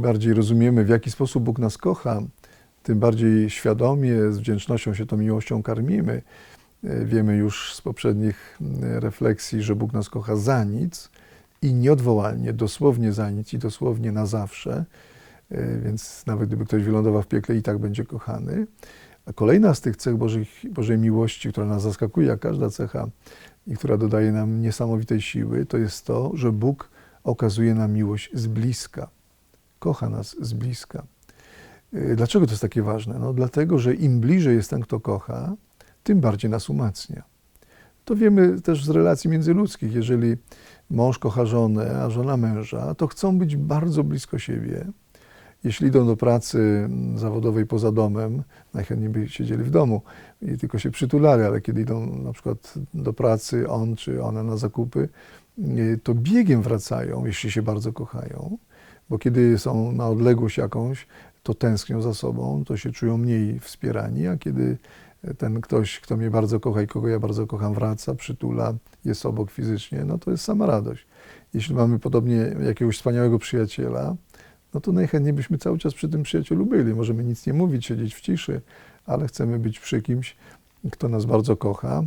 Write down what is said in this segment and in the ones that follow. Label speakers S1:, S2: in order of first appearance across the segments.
S1: bardziej rozumiemy, w jaki sposób Bóg nas kocha, tym bardziej świadomie, z wdzięcznością się tą miłością karmimy. E, Wiemy już z poprzednich mm, refleksji, że Bóg nas kocha za nic i nieodwołalnie, dosłownie za nic i dosłownie na zawsze. E, Więc nawet gdyby ktoś wylądował w piekle, i tak będzie kochany. A kolejna z tych cech Bożej miłości, która nas zaskakuje, jak każda cecha, i która dodaje nam niesamowitej siły, to jest to, że Bóg okazuje nam miłość z bliska. Kocha nas z bliska. Y, Dlaczego to jest takie ważne? No, dlatego, że im bliżej jest ten, kto kocha, tym bardziej nas umacnia. To wiemy też z relacji międzyludzkich. Jeżeli mąż kocha żonę, a żona męża, to chcą być bardzo blisko siebie. Jeśli idą do pracy mm, zawodowej poza domem, najchętniej by siedzieli w domu i tylko się przytulali, ale kiedy idą na przykład do pracy, on czy ona na zakupy, y, to biegiem wracają, jeśli się bardzo kochają, bo kiedy są na odległość jakąś, to tęsknią za sobą, to się czują mniej wspierani, a kiedy ten ktoś, kto mnie bardzo kocha i kogo ja bardzo kocham, wraca, przytula, jest obok fizycznie, no to jest sama radość. Jeśli mamy podobnie jakiegoś wspaniałego przyjaciela, no to najchętniej byśmy cały czas przy tym przyjacielu byli. Możemy nic nie mówić, siedzieć w ciszy, ale chcemy być przy kimś, kto nas bardzo kocha.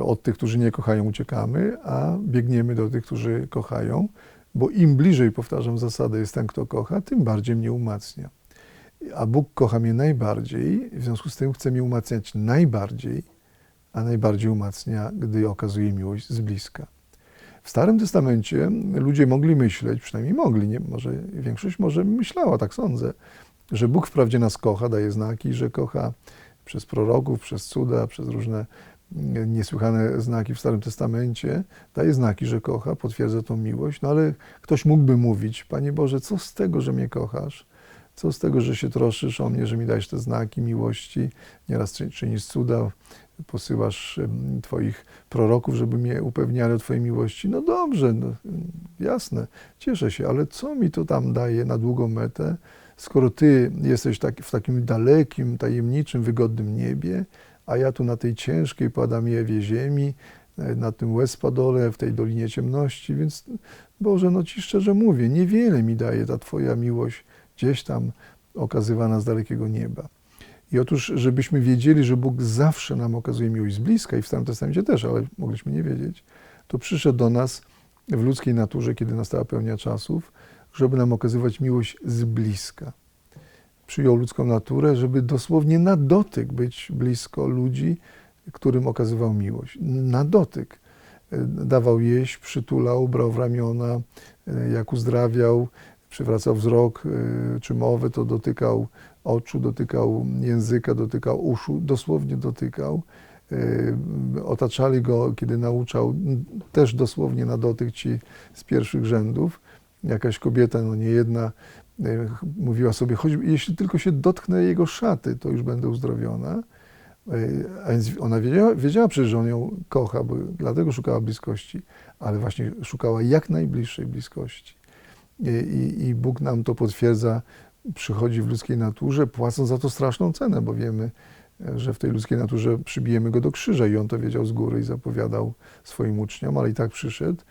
S1: Od tych, którzy nie kochają, uciekamy, a biegniemy do tych, którzy kochają, bo im bliżej, powtarzam zasadę, jest ten, kto kocha, tym bardziej mnie umacnia. A Bóg kocha mnie najbardziej, w związku z tym chce mnie umacniać najbardziej, a najbardziej umacnia, gdy okazuje miłość z bliska. W Starym Testamencie ludzie mogli myśleć, przynajmniej mogli, nie, może większość może myślała, tak sądzę, że Bóg wprawdzie nas kocha, daje znaki, że kocha przez proroków, przez cuda, przez różne niesłychane znaki w Starym Testamencie, daje znaki, że kocha, potwierdza tą miłość, no ale ktoś mógłby mówić, Panie Boże, co z tego, że mnie kochasz? Co z tego, że się troszysz o mnie, że mi dajesz te znaki miłości, nieraz czy- czynisz cuda, posyłasz Twoich proroków, żeby mnie upewniali o Twojej miłości. No dobrze, no, jasne, cieszę się, ale co mi to tam daje na długą metę, skoro Ty jesteś w takim dalekim, tajemniczym, wygodnym niebie, a ja tu na tej ciężkiej Padamiewie ziemi, e, na tym Łezpadole, w tej Dolinie Ciemności, więc Boże, no Ci szczerze mówię, niewiele mi daje ta Twoja miłość gdzieś tam okazywana z dalekiego nieba. I otóż, żebyśmy wiedzieli, że Bóg zawsze nam okazuje miłość z bliska i w Starym Testamencie też, ale mogliśmy nie wiedzieć, to przyszedł do nas w ludzkiej naturze, kiedy nastała pełnia czasów, żeby nam okazywać miłość z bliska. Przyjął ludzką naturę, żeby dosłownie na dotyk być blisko ludzi, którym okazywał miłość. Na dotyk. Dawał jeść, przytulał, brał w ramiona, jak uzdrawiał, przywracał wzrok y, czy mowę, to dotykał oczu, dotykał języka, dotykał uszu, dosłownie dotykał. Otaczali go, kiedy nauczał, też dosłownie na dotyk ci z pierwszych rzędów. Jakaś kobieta, no nie jedna, mówiła sobie, choć jeśli tylko się dotknę jego szaty, to już będę uzdrowiona. Y, A więc ona wiedziała, wiedziała przecież, że on ją kocha, bo dlatego szukała bliskości, ale właśnie szukała jak najbliższej bliskości. I, i, I Bóg nam to potwierdza, przychodzi w ludzkiej naturze, płacąc za to straszną cenę, bo wiemy, że w tej ludzkiej naturze przybijemy go do krzyża i on to wiedział z góry i zapowiadał swoim uczniom, ale i tak przyszedł,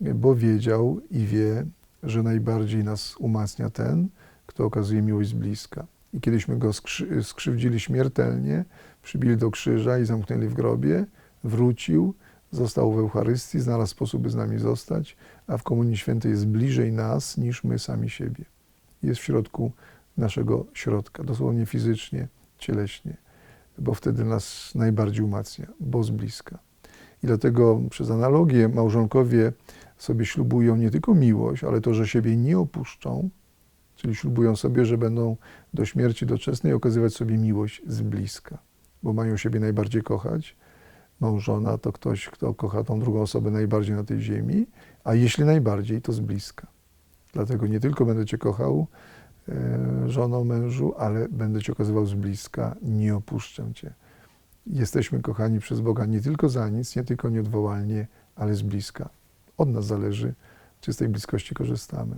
S1: bo wiedział i wie, że najbardziej nas umacnia ten, kto okazuje miłość z bliska. I kiedyśmy go skrzy, skrzywdzili śmiertelnie, przybili do krzyża i zamknęli w grobie, wrócił, został w Eucharystii, znalazł sposób, by z nami zostać, a w Komunii Świętej jest bliżej nas niż my sami siebie. Jest w środku naszego środka, dosłownie fizycznie, cieleśnie, bo wtedy nas najbardziej umacnia, bo z bliska. I dlatego przez analogię małżonkowie sobie ślubują nie tylko miłość, ale to, że siebie nie opuszczą, czyli ślubują sobie, że będą do śmierci doczesnej okazywać sobie miłość z bliska, bo mają siebie najbardziej kochać, małżona to ktoś, kto kocha tą drugą osobę najbardziej na tej ziemi, a jeśli najbardziej, to z bliska. Dlatego nie tylko będę Cię kochał, e, żoną, mężu, ale będę Cię okazywał z bliska, nie opuszczę Cię. Jesteśmy kochani przez Boga nie tylko za nic, nie tylko nieodwołalnie, ale z bliska. Od nas zależy, czy z tej bliskości korzystamy.